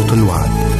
صوت الوعد.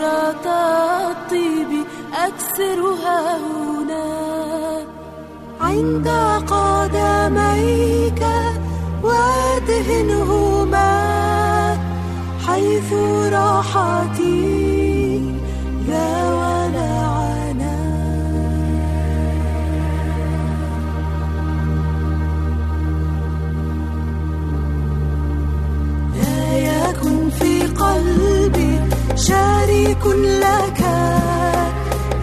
قارورة الطيب أكسرها هنا. عند قدميك وأدهنهما حيث راحتي شريك لك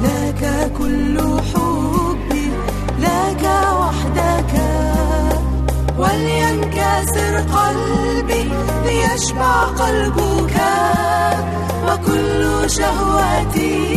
لك كل حبي لك وحدك. ولينكسر قلبي ليشبع قلبك وكل شهوتي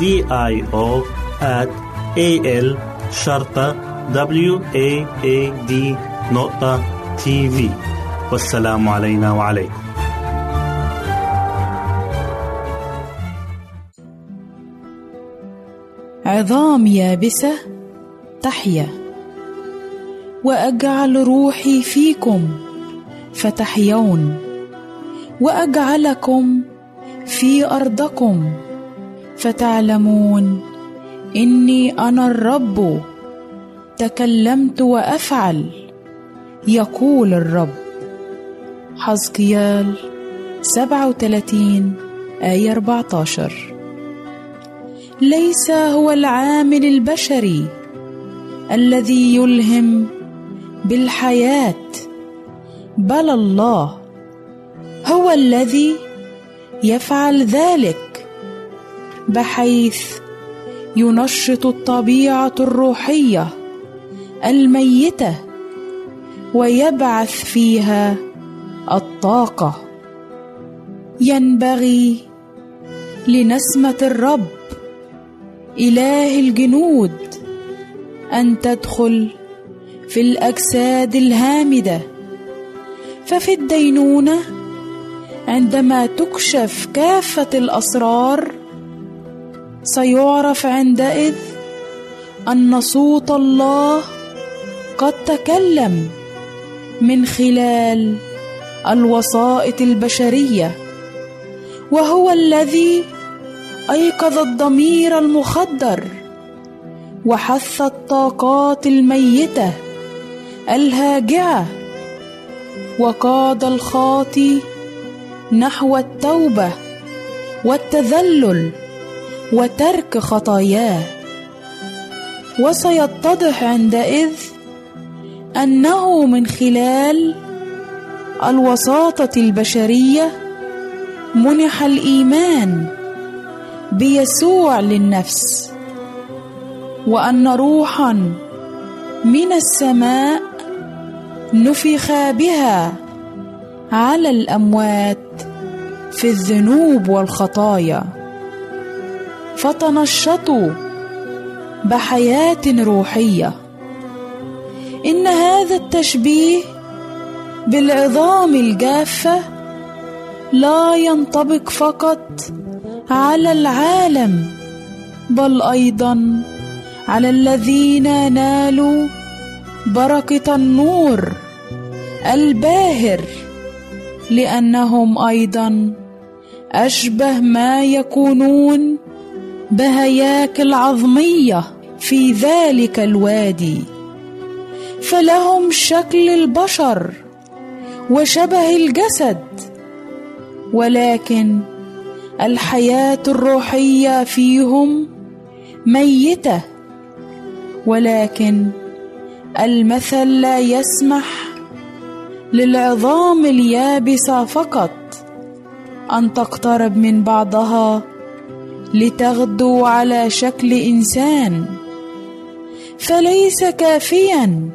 D I O at A L شرطة W A A D نقطة تي في والسلام علينا وعليكم. عظام يابسة تحيا وأجعل روحي فيكم فتحيون. وأجعلكم في أرضكم. فتعلمون. إني أنا الرب. تكلمت وأفعل. يقول الرب. حزقيال 37 آية 14 ليس هو العامل البشري الذي يلهم بالحياة بل الله هو الذي يفعل ذلك. بحيث ينشط الطبيعة الروحية الميتة ويبعث فيها الطاقة. ينبغي لنسمة الرب إله الجنود أن تدخل في الأجساد الهامدة. ففي الدينونة عندما تكشف كافة الأسرار سيعرف عندئذ أن صوت الله قد تكلم من خلال الوسائط البشرية وهو الذي أيقظ الضمير المخدر وحث الطاقات الميتة الهاجعة وقاد الخاطي نحو التوبة والتذلل. وترك خطاياه. وسيتضح عندئذ أنه من خلال الوساطة البشرية منح الإيمان بيسوع للنفس وأن روحا من السماء نفخ بها على الأموات في الذنوب والخطايا. فتنشطوا بحياة روحية. إن هذا التشبيه بالعظام الجافة لا ينطبق فقط على العالم بل أيضا على الذين نالوا بركة النور الباهر لأنهم أيضا أشبه ما يكونون بهياكل عظميه في ذلك الوادي. فلهم شكل البشر وشبه الجسد ولكن الحياة الروحية فيهم ميتة ولكن المثل لا يسمح للعظام اليابسة فقط أن تقترب من بعضها لتغدو على شكل إنسان. فليس كافيا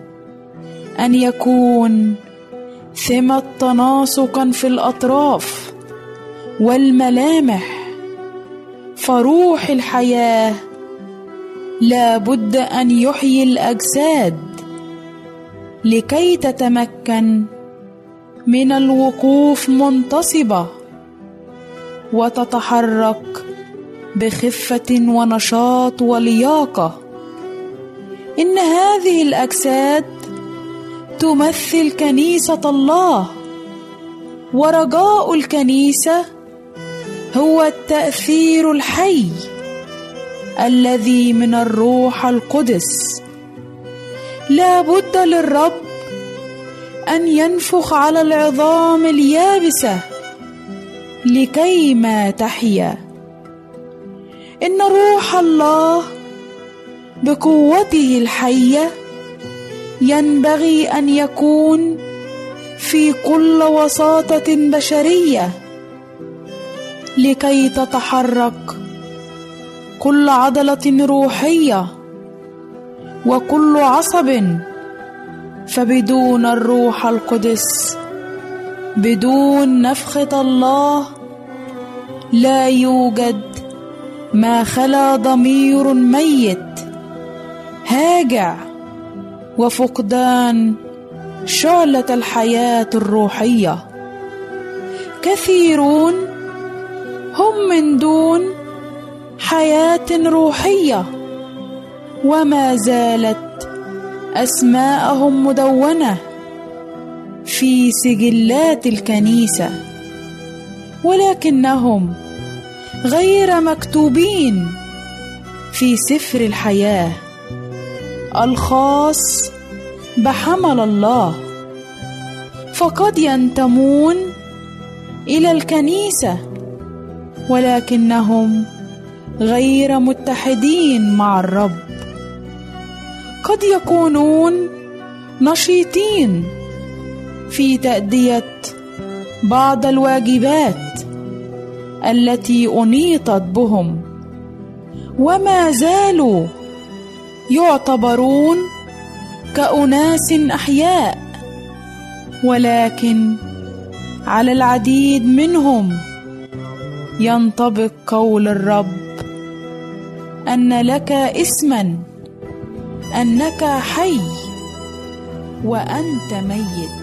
أن يكون ثمة تناسقا في الأطراف والملامح. فروح الحياة لا بد أن يحيي الأجساد لكي تتمكن من الوقوف منتصبة وتتحرك بخفة ونشاط ولياقة. إن هذه الأجساد تمثل كنيسة الله. ورجاء الكنيسة هو التأثير الحي الذي من الروح القدس. لا بد للرب أن ينفخ على العظام اليابسة لكي ما تحيا. إن روح الله بقوته الحية ينبغي أن يكون في كل وساطة بشرية لكي تتحرك كل عضلة روحية وكل عصب فبدون الروح القدس بدون نفخة الله لا يوجد ما خلا ضمير ميت. هاجع وفقدان شعله الحياة الروحية. كثيرون هم من دون حياة روحية. وما زالت أسماءهم مدونة في سجلات الكنيسة. ولكنهم غير مكتوبين في سفر الحياة الخاص بحمل الله. فقد ينتمون إلى الكنيسة ولكنهم غير متحدين مع الرب. قد يكونون نشيطين في تأدية بعض الواجبات. التي أنيطت بهم. وما زالوا يعتبرون كأناس أحياء ولكن على العديد منهم ينطبق قول الرب أن لك اسما أنك حي وأنت ميت.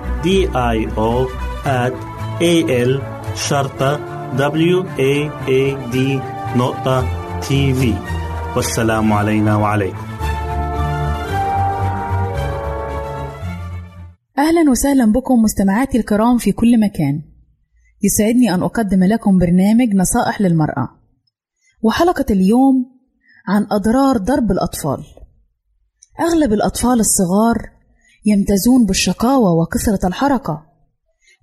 D I O at A L شرطة W A A D نقطة تي في والسلام علينا وعليكم. أهلا وسهلا بكم مستمعاتي الكرام في كل مكان. يسعدني أن أقدم لكم برنامج نصائح للمرأة. وحلقة اليوم عن أضرار ضرب الأطفال. أغلب الأطفال الصغار يمتازون بالشقاوة وكثرة الحركة.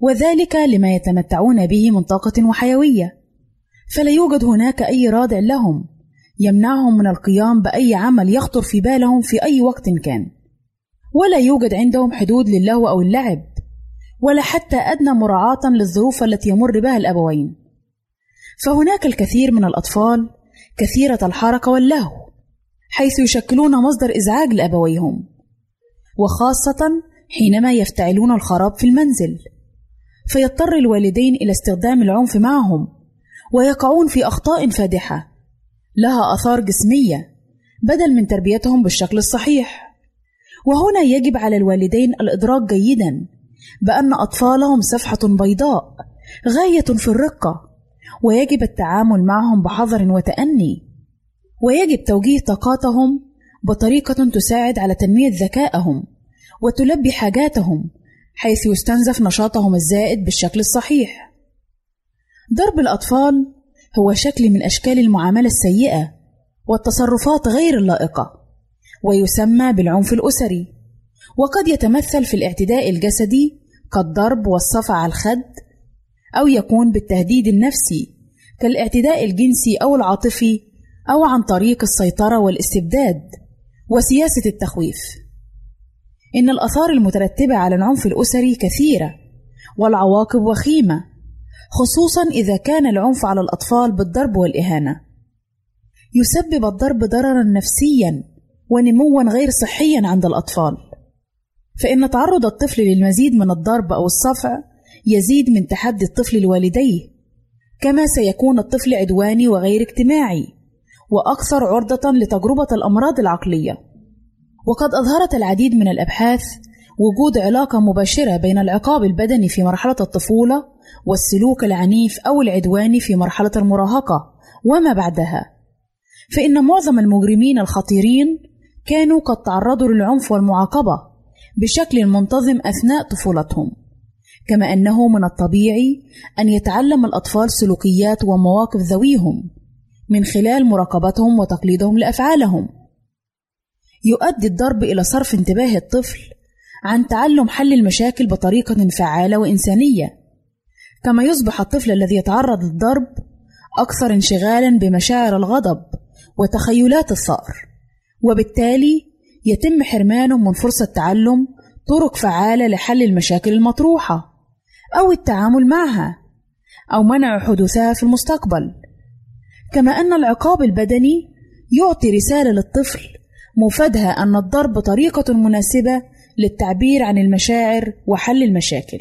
وذلك لما يتمتعون به من طاقة وحيوية. فلا يوجد هناك أي رادع لهم. يمنعهم من القيام بأي عمل يخطر في بالهم في أي وقت كان. ولا يوجد عندهم حدود للهو أو اللعب. ولا حتى أدنى مراعاة للظروف التي يمر بها الأبوين. فهناك الكثير من الأطفال كثيرة الحركة واللهو حيث يشكلون مصدر إزعاج لأبويهم. وخاصة حينما يفتعلون الخراب في المنزل. فيضطر الوالدين إلى استخدام العنف معهم ويقعون في أخطاء فادحة. لها آثار جسمية بدل من تربيتهم بالشكل الصحيح. وهنا يجب على الوالدين الإدراك جيدا بأن أطفالهم صفحة بيضاء غاية في الرقة. ويجب التعامل معهم بحذر وتأني. ويجب توجيه طاقاتهم بطريقة تساعد على تنمية ذكائهم وتلبي حاجاتهم حيث يستنزف نشاطهم الزائد بالشكل الصحيح. ضرب الأطفال هو شكل من أشكال المعاملة السيئة والتصرفات غير اللائقة، ويسمى بالعنف الأسري، وقد يتمثل في الاعتداء الجسدي كالضرب والصفع على الخد، أو يكون بالتهديد النفسي كالاعتداء الجنسي أو العاطفي أو عن طريق السيطرة والاستبداد وسياسة التخويف. إن الآثار المترتبة على العنف الأسري كثيرة والعواقب وخيمة، خصوصًا إذا كان العنف على الأطفال بالضرب والإهانة. يسبب الضرب ضررًا نفسيًا ونموا غير صحيًا عند الأطفال. فإن تعرض الطفل للمزيد من الضرب أو الصفع يزيد من تحدي الطفل لوالديه، كما سيكون الطفل عدواني وغير اجتماعي، وأكثر عرضة لتجربة الأمراض العقلية. وقد أظهرت العديد من الأبحاث وجود علاقة مباشرة بين العقاب البدني في مرحلة الطفولة والسلوك العنيف أو العدواني في مرحلة المراهقة وما بعدها. فإن معظم المجرمين الخطيرين كانوا قد تعرضوا للعنف والمعاقبة بشكل منتظم أثناء طفولتهم. كما أنه من الطبيعي أن يتعلم الأطفال سلوكيات ومواقف ذويهم من خلال مراقبتهم وتقليدهم لأفعالهم. يؤدي الضرب إلى صرف انتباه الطفل عن تعلم حل المشاكل بطريقة فعالة وإنسانية، كما يصبح الطفل الذي يتعرض للضرب أكثر انشغالا بمشاعر الغضب وتخيلات الثأر، وبالتالي يتم حرمانه من فرصة تعلم طرق فعالة لحل المشاكل المطروحة أو التعامل معها أو منع حدوثها في المستقبل كما أن العقاب البدني يعطي رسالة للطفل مفادها أن الضرب طريقة مناسبة للتعبير عن المشاعر وحل المشاكل.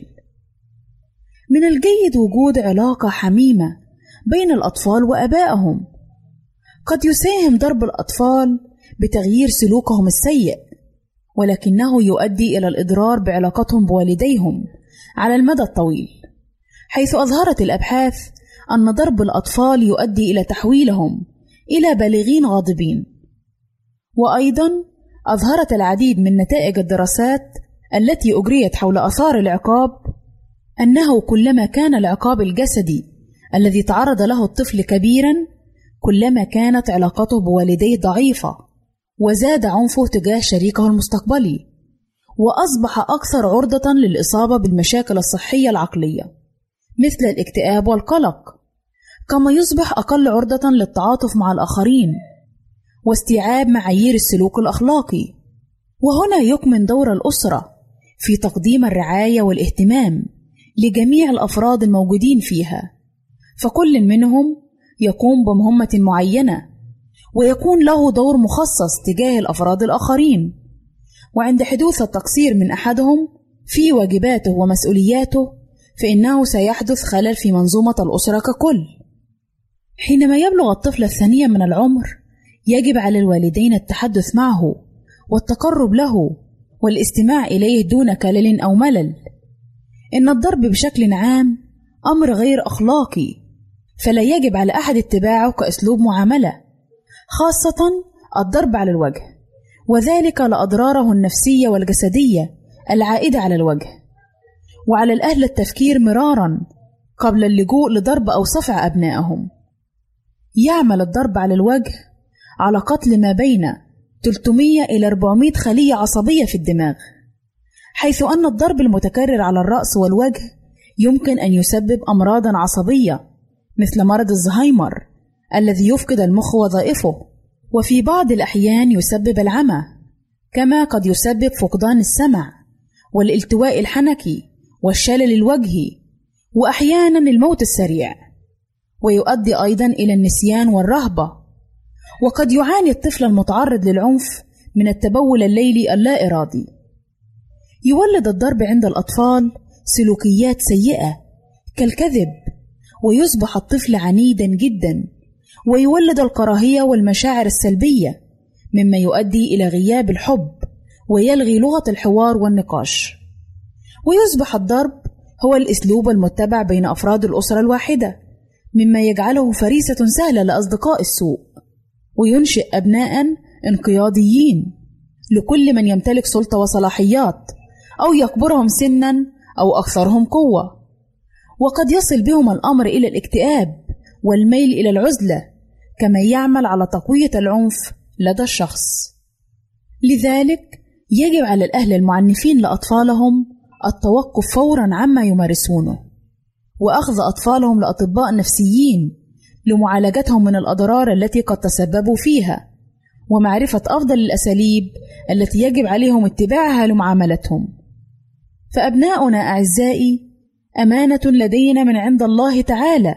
من الجيد وجود علاقة حميمة بين الأطفال وآبائهم. قد يساهم ضرب الأطفال بتغيير سلوكهم السيء ولكنه يؤدي إلى الإضرار بعلاقتهم بوالديهم على المدى الطويل حيث أظهرت الأبحاث أن ضرب الأطفال يؤدي إلى تحويلهم إلى بالغين غاضبين. وأيضا أظهرت العديد من نتائج الدراسات التي أجريت حول آثار العقاب أنه كلما كان العقاب الجسدي الذي تعرض له الطفل كبيرا كلما كانت علاقته بوالديه ضعيفة وزاد عنفه تجاه شريكه المستقبلي وأصبح أكثر عرضة للإصابة بالمشاكل الصحية العقلية مثل الاكتئاب والقلق. كما يصبح أقل عرضة للتعاطف مع الآخرين واستيعاب معايير السلوك الأخلاقي. وهنا يكمن دور الأسرة في تقديم الرعاية والاهتمام لجميع الأفراد الموجودين فيها. فكل منهم يقوم بمهمة معينة ويكون له دور مخصص تجاه الأفراد الآخرين. وعند حدوث التقصير من أحدهم في واجباته ومسؤولياته فإنه سيحدث خلل في منظومة الأسرة ككل. حينما يبلغ الطفل الثانية من العمر يجب على الوالدين التحدث معه والتقرب له والاستماع إليه دون كلل أو ملل. إن الضرب بشكل عام أمر غير أخلاقي فلا يجب على أحد اتباعه كأسلوب معاملة خاصة الضرب على الوجه وذلك لأضراره النفسية والجسدية العائدة على الوجه. وعلى الأهل التفكير مرارا قبل اللجوء لضرب أو صفع أبنائهم. يعمل الضرب على الوجه على قتل ما بين 300 إلى 400 خلية عصبية في الدماغ حيث أن الضرب المتكرر على الرأس والوجه يمكن أن يسبب أمراضا عصبية مثل مرض الزهايمر الذي يفقد المخ وظائفه وفي بعض الأحيان يسبب العمى كما قد يسبب فقدان السمع والالتواء الحنكي والشلل الوجهي وأحيانا الموت السريع. ويؤدي أيضا إلى النسيان والرهبة. وقد يعاني الطفل المتعرض للعنف من التبول الليلي اللا إرادي يولد الضرب عند الأطفال سلوكيات سيئة كالكذب ويصبح الطفل عنيدا جدا ويولد الكراهية والمشاعر السلبية مما يؤدي إلى غياب الحب ويلغي لغة الحوار والنقاش. ويصبح الضرب هو الأسلوب المتبع بين أفراد الأسرة الواحدة. مما يجعله فريسة سهلة لأصدقاء السوء وينشئ أبناء انقياديين لكل من يمتلك سلطة وصلاحيات أو يكبرهم سنا أو أكثرهم قوة. وقد يصل بهم الأمر إلى الاكتئاب والميل إلى العزلة كما يعمل على تقوية العنف لدى الشخص. لذلك يجب على الأهل المعنفين لأطفالهم التوقف فورا عما يمارسونه. وأخذ أطفالهم لأطباء نفسيين لمعالجتهم من الأضرار التي قد تسببوا فيها ومعرفة أفضل الأساليب التي يجب عليهم اتباعها لمعاملتهم. فأبناؤنا أعزائي أمانة لدينا من عند الله تعالى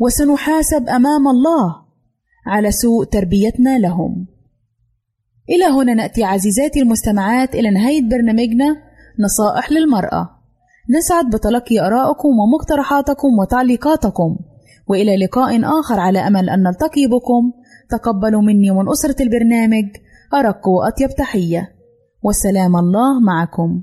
وسنحاسب أمام الله على سوء تربيتنا لهم. إلى هنا نأتي عزيزاتي المستمعات إلى نهاية برنامجنا نصائح للمرأة. نسعد بتلقي آرائكم ومقترحاتكم وتعليقاتكم. وإلى لقاء آخر على أمل أن نلتقي بكم. تقبلوا مني ومن أسرة البرنامج أرق وأطيب تحية. والسلام الله معكم.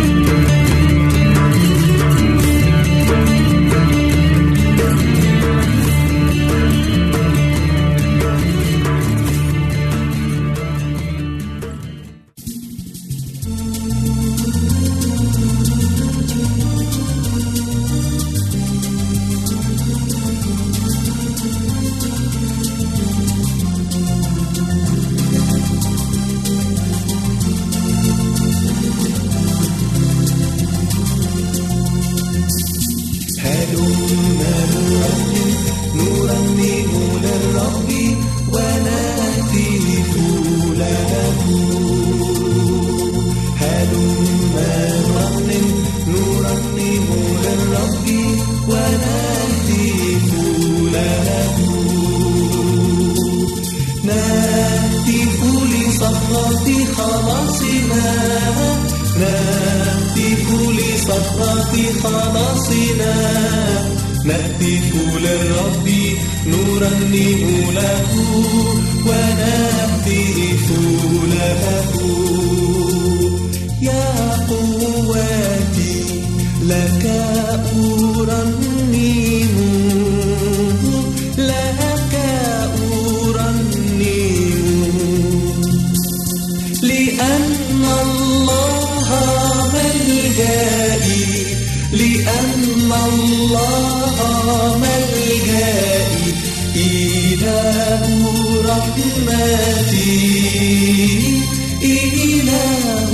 إله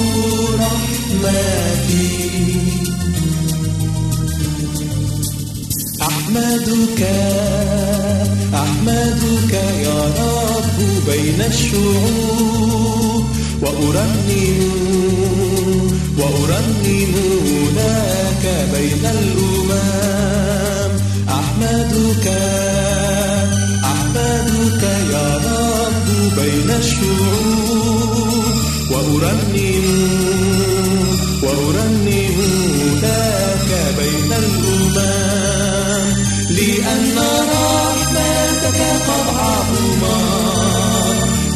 رحمتي أحمدك أحمدك يا رب بين الشعوب وأرنم وأرنم لك بين الأمم. أحمدك بين الشعوب وأرنم وأرنم لك بين الأمم لأن رحمتك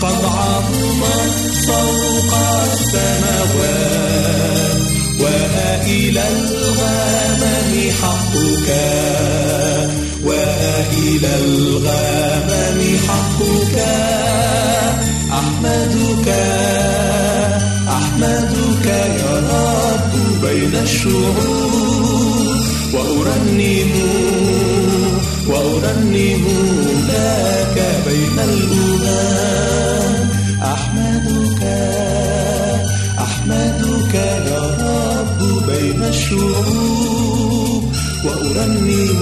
قد عظمت فوق السماوات وإلى الغمم حقك وإلى الغمم حقك أحمدك أحمدك يا رب بين الشعوب وأرنم وأرنم لك بين الأمم. أحمدك أحمدك يا رب بين الشعوب وأرنم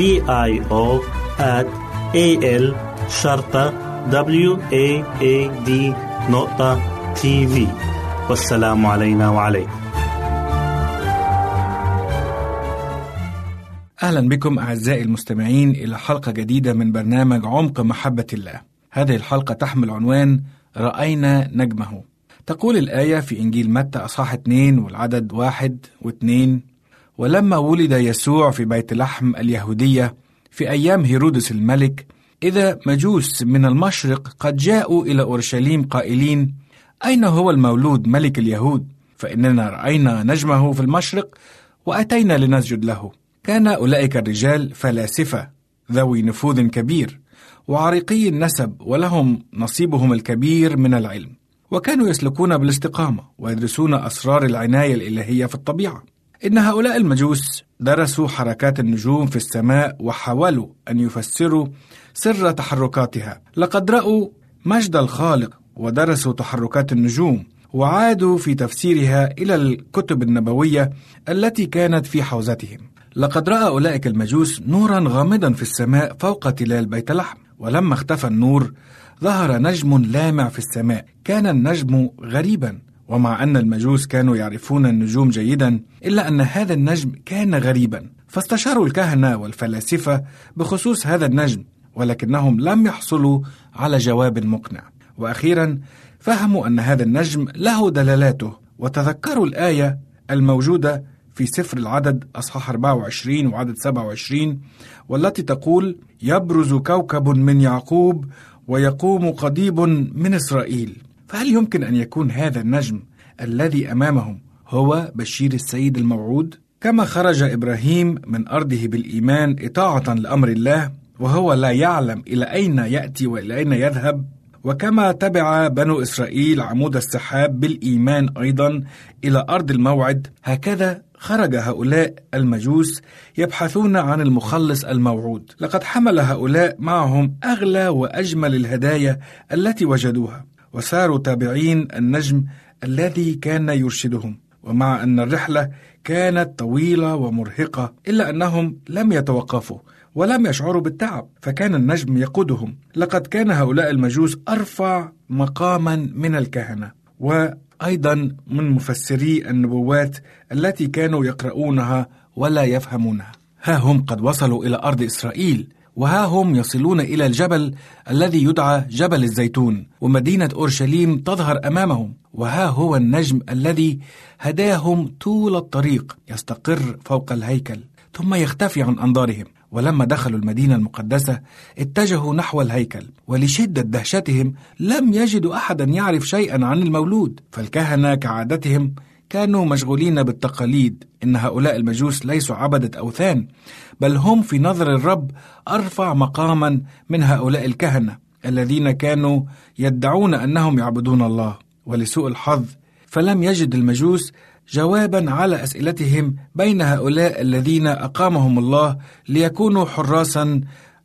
D I O at A L شرطة W A A D نقطة تي في والسلام علينا وعليكم. أهلا بكم أعزائي المستمعين إلى حلقة جديدة من برنامج عمق محبة الله. هذه الحلقة تحمل عنوان رأينا نجمه. تقول الآية في إنجيل متى أصحاح 2 والعدد واحد واثنين ولما ولد يسوع في بيت لحم اليهودية في أيام هيرودس الملك إذا مجوس من المشرق قد جاءوا إلى أورشليم قائلين أين هو المولود ملك اليهود؟ فإننا رأينا نجمه في المشرق وأتينا لنسجد له كان أولئك الرجال فلاسفة ذوي نفوذ كبير وعريقي النسب ولهم نصيبهم الكبير من العلم وكانوا يسلكون بالاستقامة ويدرسون أسرار العناية الإلهية في الطبيعة إن هؤلاء المجوس درسوا حركات النجوم في السماء وحاولوا أن يفسروا سر تحركاتها. لقد رأوا مجد الخالق ودرسوا تحركات النجوم وعادوا في تفسيرها إلى الكتب النبوية التي كانت في حوزتهم. لقد رأى أولئك المجوس نورا غامضا في السماء فوق تلال بيت لحم ولما اختفى النور ظهر نجم لامع في السماء. كان النجم غريبا. ومع أن المجوس كانوا يعرفون النجوم جيدا إلا أن هذا النجم كان غريبا. فاستشاروا الكهنة والفلاسفة بخصوص هذا النجم ولكنهم لم يحصلوا على جواب مقنع. وأخيرا فهموا أن هذا النجم له دلالاته وتذكروا الآية الموجودة في سفر العدد أصحاح 24 وعدد 27 والتي تقول يبرز كوكب من يعقوب ويقوم قضيب من إسرائيل. فهل يمكن أن يكون هذا النجم الذي أمامهم هو بشير السيد الموعود؟ كما خرج إبراهيم من أرضه بالإيمان إطاعة لأمر الله وهو لا يعلم إلى أين يأتي وإلى أين يذهب. وكما تبع بنو إسرائيل عمود السحاب بالإيمان أيضا إلى أرض الموعد هكذا خرج هؤلاء المجوس يبحثون عن المخلص الموعود. لقد حمل هؤلاء معهم أغلى وأجمل الهدايا التي وجدوها. وساروا تابعين النجم الذي كان يرشدهم. ومع أن الرحلة كانت طويلة ومرهقة إلا أنهم لم يتوقفوا ولم يشعروا بالتعب فكان النجم يقودهم. لقد كان هؤلاء المجوس أرفع مقاما من الكهنة. وأيضا من مفسري النبوات التي كانوا يقرؤونها ولا يفهمونها. ها هم قد وصلوا إلى أرض إسرائيل. وها هم يصلون إلى الجبل الذي يدعى جبل الزيتون ومدينة أورشليم تظهر أمامهم. وها هو النجم الذي هداهم طول الطريق يستقر فوق الهيكل ثم يختفي عن أنظارهم. ولما دخلوا المدينة المقدسة اتجهوا نحو الهيكل ولشدة دهشتهم لم يجدوا أحدا يعرف شيئا عن المولود. فالكهنة كعادتهم كانوا مشغولين بالتقاليد إن هؤلاء المجوس ليسوا عبدة أوثان بل هم في نظر الرب أرفع مقاما من هؤلاء الكهنة الذين كانوا يدعون أنهم يعبدون الله ولسوء الحظ فلم يجد المجوس جوابا على أسئلتهم بين هؤلاء الذين أقامهم الله ليكونوا حراسا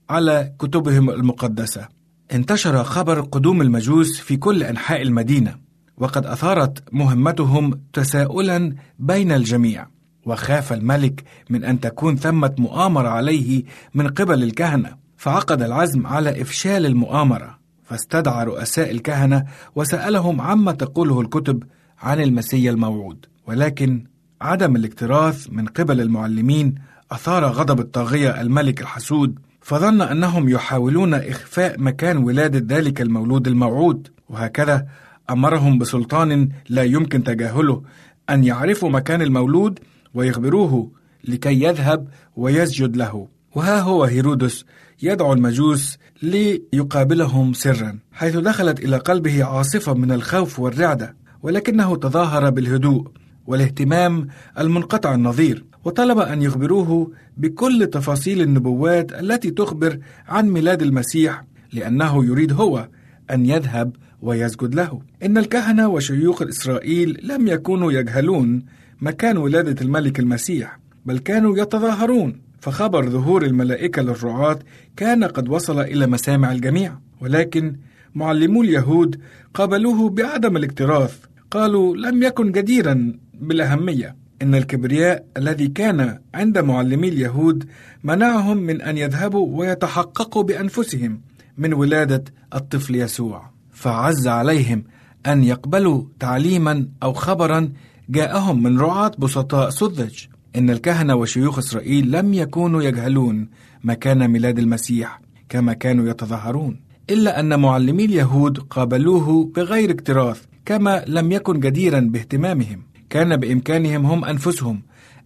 على كتبهم المقدسة. انتشر خبر قدوم المجوس في كل أنحاء المدينة، وقد أثارت مهمتهم تساؤلا بين الجميع، وخاف الملك من أن تكون ثمة مؤامرة عليه من قبل الكهنة، فعقد العزم على إفشال المؤامرة، فاستدعى رؤساء الكهنة وسألهم عما تقوله الكتب عن المسيا الموعود. ولكن عدم الاكتراث من قبل المعلمين أثار غضب الطاغية الملك الحسود فظن أنهم يحاولون إخفاء مكان ولادة ذلك المولود الموعود وهكذا أمرهم بسلطان لا يمكن تجاهله أن يعرفوا مكان المولود ويخبروه لكي يذهب ويسجد له. وها هو هيرودس يدعو المجوس ليقابلهم سرا حيث دخلت إلى قلبه عاصفة من الخوف والرعدة ولكنه تظاهر بالهدوء والاهتمام المنقطع النظير وطلب أن يخبروه بكل تفاصيل النبوات التي تخبر عن ميلاد المسيح لأنه يريد هو أن يذهب ويسجد له. إن الكهنة وشيوخ إسرائيل لم يكونوا يجهلون مكان ولادة الملك المسيح بل كانوا يتظاهرون. فخبر ظهور الملائكة للرعاة كان قد وصل إلى مسامع الجميع. ولكن معلمو اليهود قابلوه بعدم الاكتراث. قالوا لم يكن جديرا بالأهمية. إن الكبرياء الذي كان عند معلمي اليهود منعهم من أن يذهبوا ويتحققوا بأنفسهم من ولادة الطفل يسوع. فعز عليهم أن يقبلوا تعليما أو خبرا جاءهم من رعاة بسطاء سذج. إن الكهنة وشيوخ إسرائيل لم يكونوا يجهلون مكان ميلاد المسيح كما كانوا يتظاهرون إلا أن معلمي اليهود قابلوه بغير اكتراث كما لم يكن جديرا باهتمامهم. كان بإمكانهم هم أنفسهم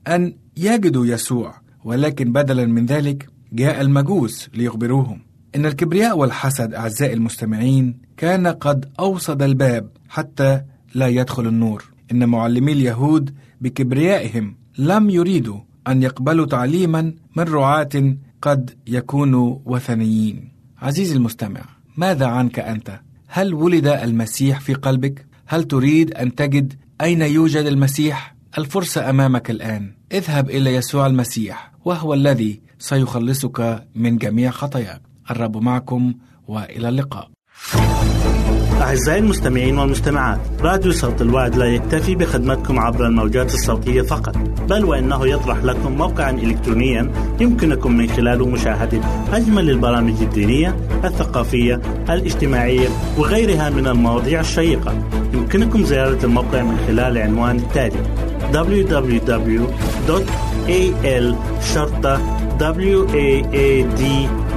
أن يجدوا يسوع ولكن بدلا من ذلك جاء المجوس ليخبروهم. إن الكبرياء والحسد أعزائي المستمعين كان قد أوصد الباب حتى لا يدخل النور إن معلمي اليهود بكبريائهم لم يريدوا أن يقبلوا تعليما من رعاة قد يكونوا وثنيين عزيزي المستمع ماذا عنك أنت؟ هل ولد المسيح في قلبك؟ هل تريد أن تجد أين يوجد المسيح؟ الفرصة أمامك الآن اذهب إلى يسوع المسيح وهو الذي سيخلصك من جميع خطاياك الرب معكم وإلى اللقاء. أعزائي المستمعين والمستمعات راديو صوت الوعد لا يكتفي بخدمتكم عبر الموجات الصوتية فقط بل وإنه يطرح لكم موقعا إلكترونيا يمكنكم من خلاله مشاهدة أجمل البرامج الدينية الثقافية الاجتماعية وغيرها من المواضيع الشيقة. يمكنكم زيارة الموقع من خلال العنوان التالي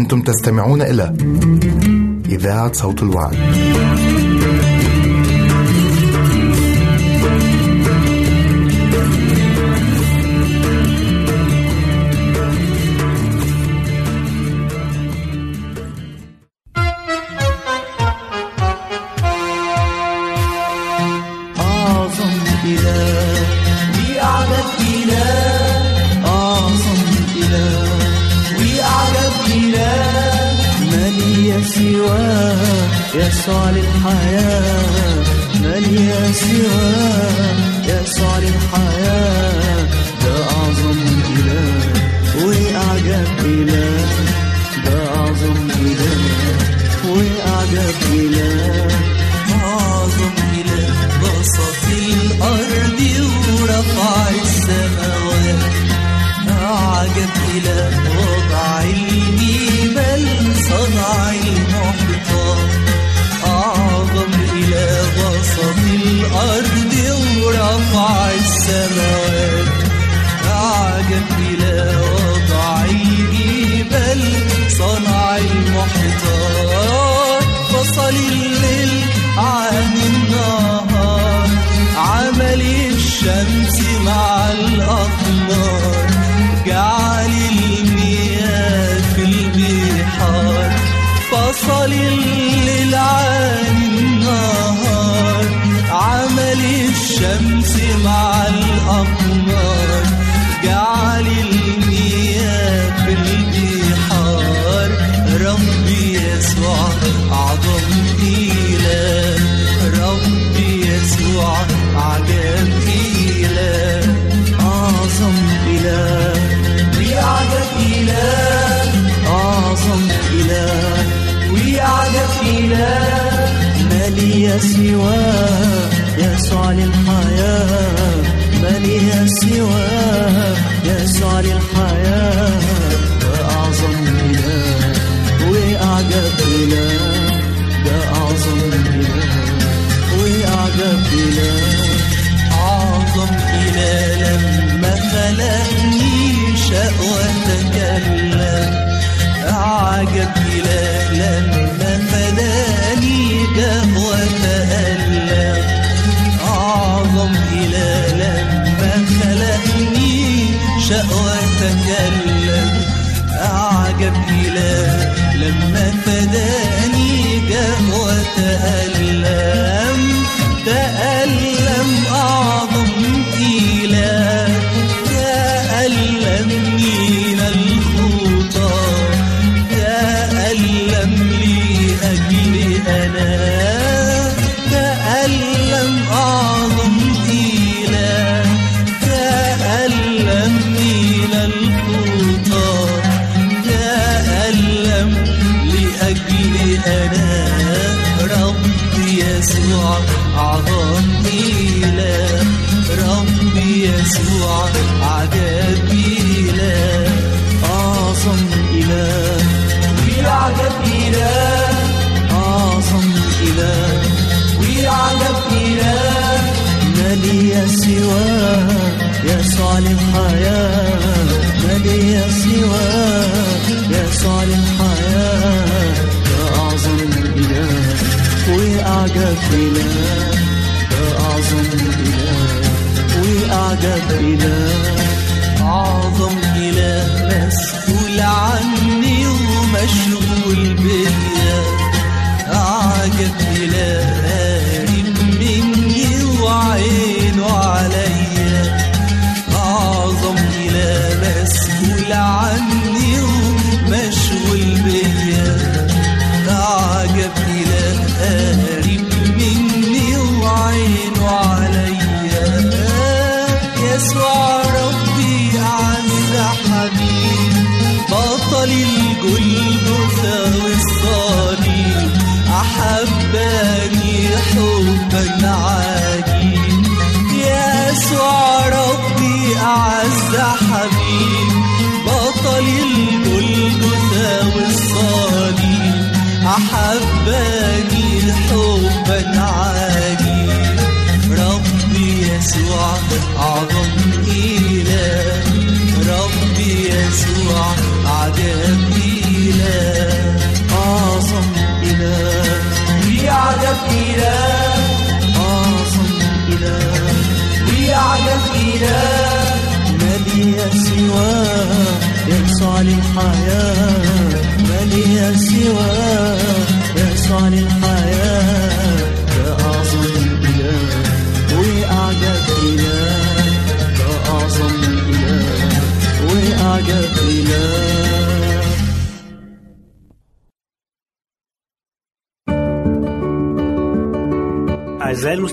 أنتم تستمعون إلى إذاعة صوت الوعد. خلقني شقوى تكلم أعجب إله لما فداني قهوة تألم وأعجب إله أعظم إله وأعجب إله أعظم إله مسؤول عني ومشغول سواه يسوع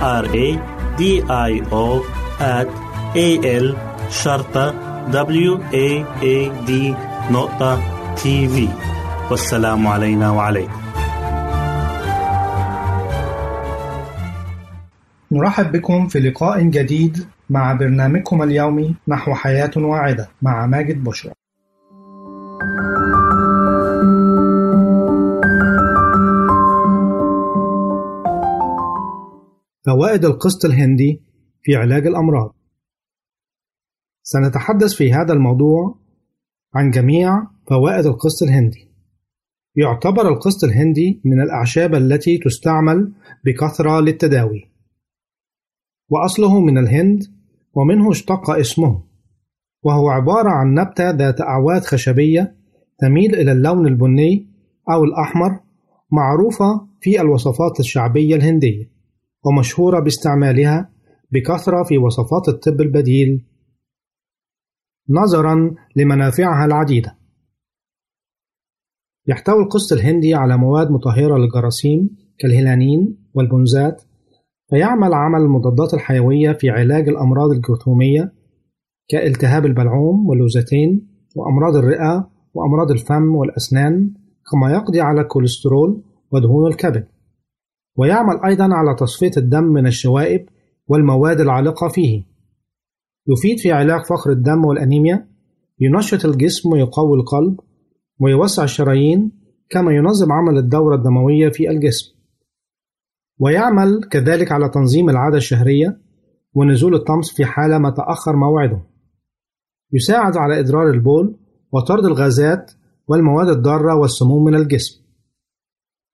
R A D I O at A L شرطة W A A D نقطة تي في والسلام علينا وعليكم نرحب بكم في لقاء جديد مع برنامجكم اليومي نحو حياة واعدة مع ماجد بشرى. فوائد القسط الهندي في علاج الأمراض. سنتحدث في هذا الموضوع عن جميع فوائد القسط الهندي. يعتبر القسط الهندي من الأعشاب التي تستعمل بكثرة للتداوي. وأصله من الهند ومنه اشتق اسمه وهو عبارة عن نبتة ذات أعواد خشبية تميل إلى اللون البني أو الأحمر معروفة في الوصفات الشعبية الهندية ومشهورة باستعمالها بكثرة في وصفات الطب البديل. نظرا لمنافعها العديدة. يحتوي القسط الهندي على مواد مطهرة للجراثيم كالهيلانين والبنزات فيعمل عمل المضادات الحيوية في علاج الأمراض الجرثومية كالتهاب البلعوم واللوزتين وأمراض الرئة وأمراض الفم والأسنان كما يقضي على الكوليسترول ودهون الكبد. ويعمل أيضا على تصفية الدم من الشوائب والمواد العالقة فيه. يفيد في علاج فقر الدم والأنيميا ينشط الجسم ويقوي القلب ويوسع الشرايين كما ينظم عمل الدورة الدموية في الجسم. ويعمل كذلك على تنظيم العادة الشهرية ونزول الطمس في حالة ما تأخر موعده. يساعد على إدرار البول وطرد الغازات والمواد الضارة والسموم من الجسم.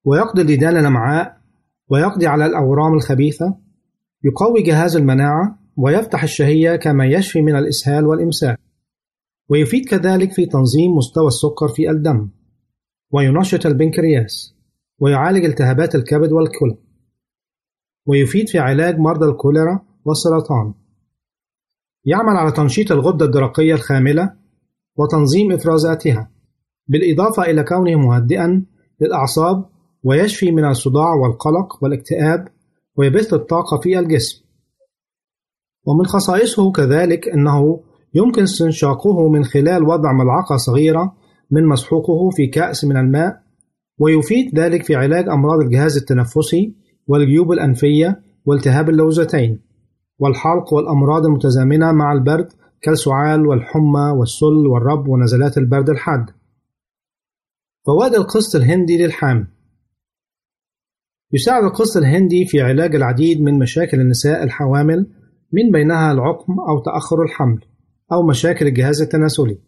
ويقضي الديدان الأمعاء ويقضي على الأورام الخبيثة يقوي جهاز المناعة ويفتح الشهية كما يشفي من الإسهال والإمساك. ويفيد كذلك في تنظيم مستوى السكر في الدم. وينشط البنكرياس. ويعالج التهابات الكبد والكلى. ويفيد في علاج مرضى الكوليرا والسرطان. يعمل على تنشيط الغدة الدرقية الخاملة وتنظيم إفرازاتها بالإضافة إلى كونه مهدئا للأعصاب ويشفي من الصداع والقلق والاكتئاب ويبث الطاقة في الجسم. ومن خصائصه كذلك أنه يمكن استنشاقه من خلال وضع ملعقة صغيرة من مسحوقه في كأس من الماء ويفيد ذلك في علاج أمراض الجهاز التنفسي والجيوب الأنفية والتهاب اللوزتين والحلق والأمراض المتزامنة مع البرد كالسعال والحمى والسل والرب ونزلات البرد الحاد. فوائد القسط الهندي للحامل يساعد القسط الهندي في علاج العديد من مشاكل النساء الحوامل من بينها العقم أو تأخر الحمل أو مشاكل الجهاز التناسلي.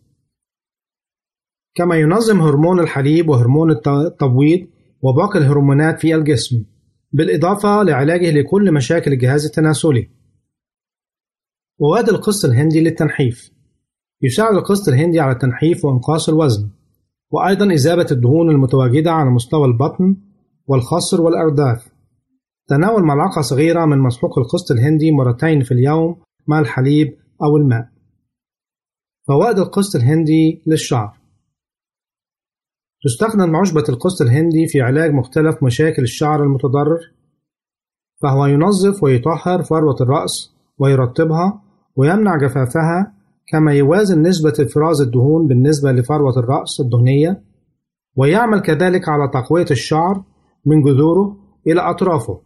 كما ينظم هرمون الحليب وهرمون التبويض وباقي الهرمونات في الجسم بالإضافة لعلاجه لكل مشاكل الجهاز التناسلي. وواد القسط الهندي للتنحيف. يساعد القسط الهندي على التنحيف وإنقاص الوزن وأيضا إذابة الدهون المتواجدة على مستوى البطن والخصر والأرداف. تناول ملعقة صغيرة من مسحوق القسط الهندي مرتين في اليوم مع الحليب أو الماء. فوائد القسط الهندي للشعر تستخدم عشبة القسط الهندي في علاج مختلف مشاكل الشعر المتضرر. فهو ينظف ويطهر فروة الرأس ويرطبها ويمنع جفافها كما يوازن نسبة إفراز الدهون بالنسبة لفروة الرأس الدهنية. ويعمل كذلك على تقوية الشعر من جذوره إلى أطرافه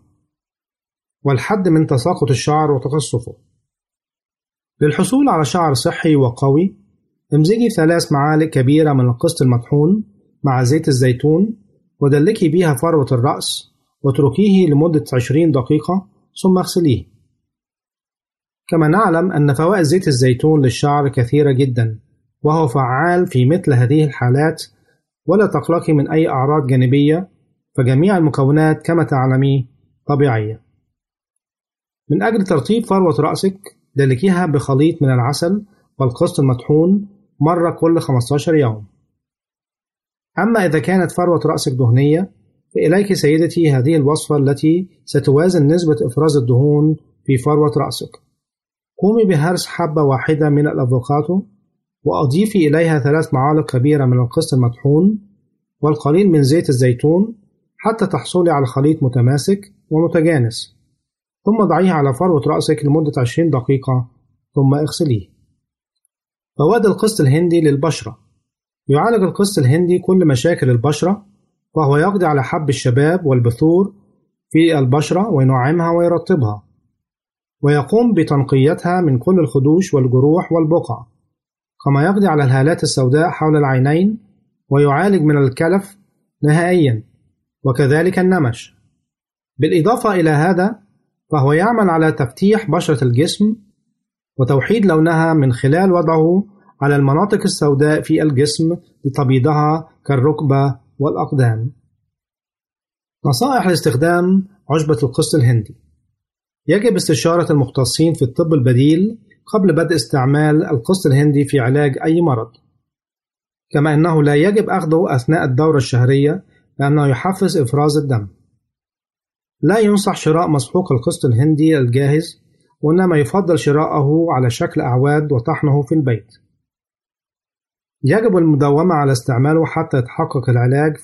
والحد من تساقط الشعر وتقصفه. للحصول على شعر صحي وقوي امزجي ثلاث معالق كبيرة من القسط المطحون مع زيت الزيتون ودلكي بها فروة الرأس واتركيه لمدة 20 دقيقة ثم اغسليه. كما نعلم أن فوائد زيت الزيتون للشعر كثيرة جدا وهو فعال في مثل هذه الحالات ولا تقلقي من أي أعراض جانبية فجميع المكونات كما تعلمي طبيعية. من أجل ترطيب فروة رأسك دلكيها بخليط من العسل والقسط المطحون مرة كل 15 يوم. أما إذا كانت فروة رأسك دهنية فإليك سيدتي هذه الوصفة التي ستوازن نسبة إفراز الدهون في فروة رأسك. قومي بهرس حبة واحدة من الأفوكادو وأضيفي إليها ثلاث معالق كبيرة من القسط المطحون والقليل من زيت الزيتون حتى تحصلي على خليط متماسك ومتجانس. ثم ضعيه على فروة رأسك لمدة 20 دقيقة ثم اغسليه. فوائد القسط الهندي للبشرة. يعالج القسط الهندي كل مشاكل البشرة وهو يقضي على حب الشباب والبثور في البشرة وينعمها ويرطبها ويقوم بتنقيتها من كل الخدوش والجروح والبقع كما يقضي على الهالات السوداء حول العينين ويعالج من الكلف نهائيا. وكذلك النمش. بالإضافة إلى هذا فهو يعمل على تفتيح بشرة الجسم وتوحيد لونها من خلال وضعه على المناطق السوداء في الجسم لتبييضها كالركبة والأقدام. نصائح لاستخدام عشبة القسط الهندي. يجب استشارة المختصين في الطب البديل قبل بدء استعمال القسط الهندي في علاج أي مرض. كما أنه لا يجب أخذه أثناء الدورة الشهرية لأنه يحفز إفراز الدم. لا ينصح شراء مسحوق القسط الهندي الجاهز وإنما يفضل شراءه على شكل أعواد وطحنه في البيت. يجب المداومة على استعماله حتى يتحقق العلاج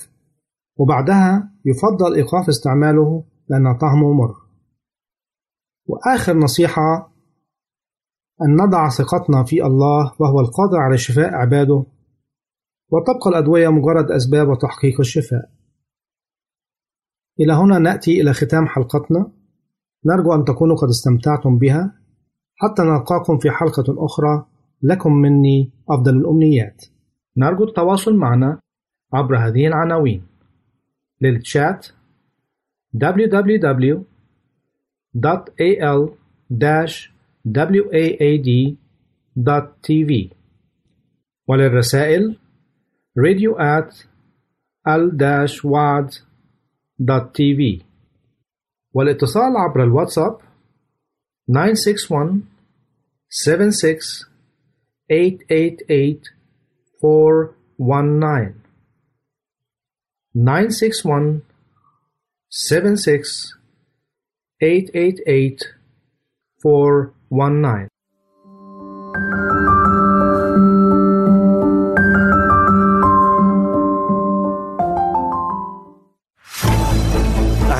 وبعدها يفضل إيقاف استعماله لأن طعمه مر. وآخر نصيحة أن نضع ثقتنا في الله وهو القادر على شفاء عباده وتبقى الأدوية مجرد أسباب وتحقيق الشفاء. إلى هنا نأتي إلى ختام حلقتنا. نرجو أن تكونوا قد استمتعتم بها. حتى نلقاكم في حلقة أخرى. لكم مني أفضل الأمنيات. نرجو التواصل معنا عبر هذه العناوين. للتشات www.al-waad.tv وللرسائل radio at al-waad.tv والاتصال عبر الواتساب 961 76 888 419 961 76 888 419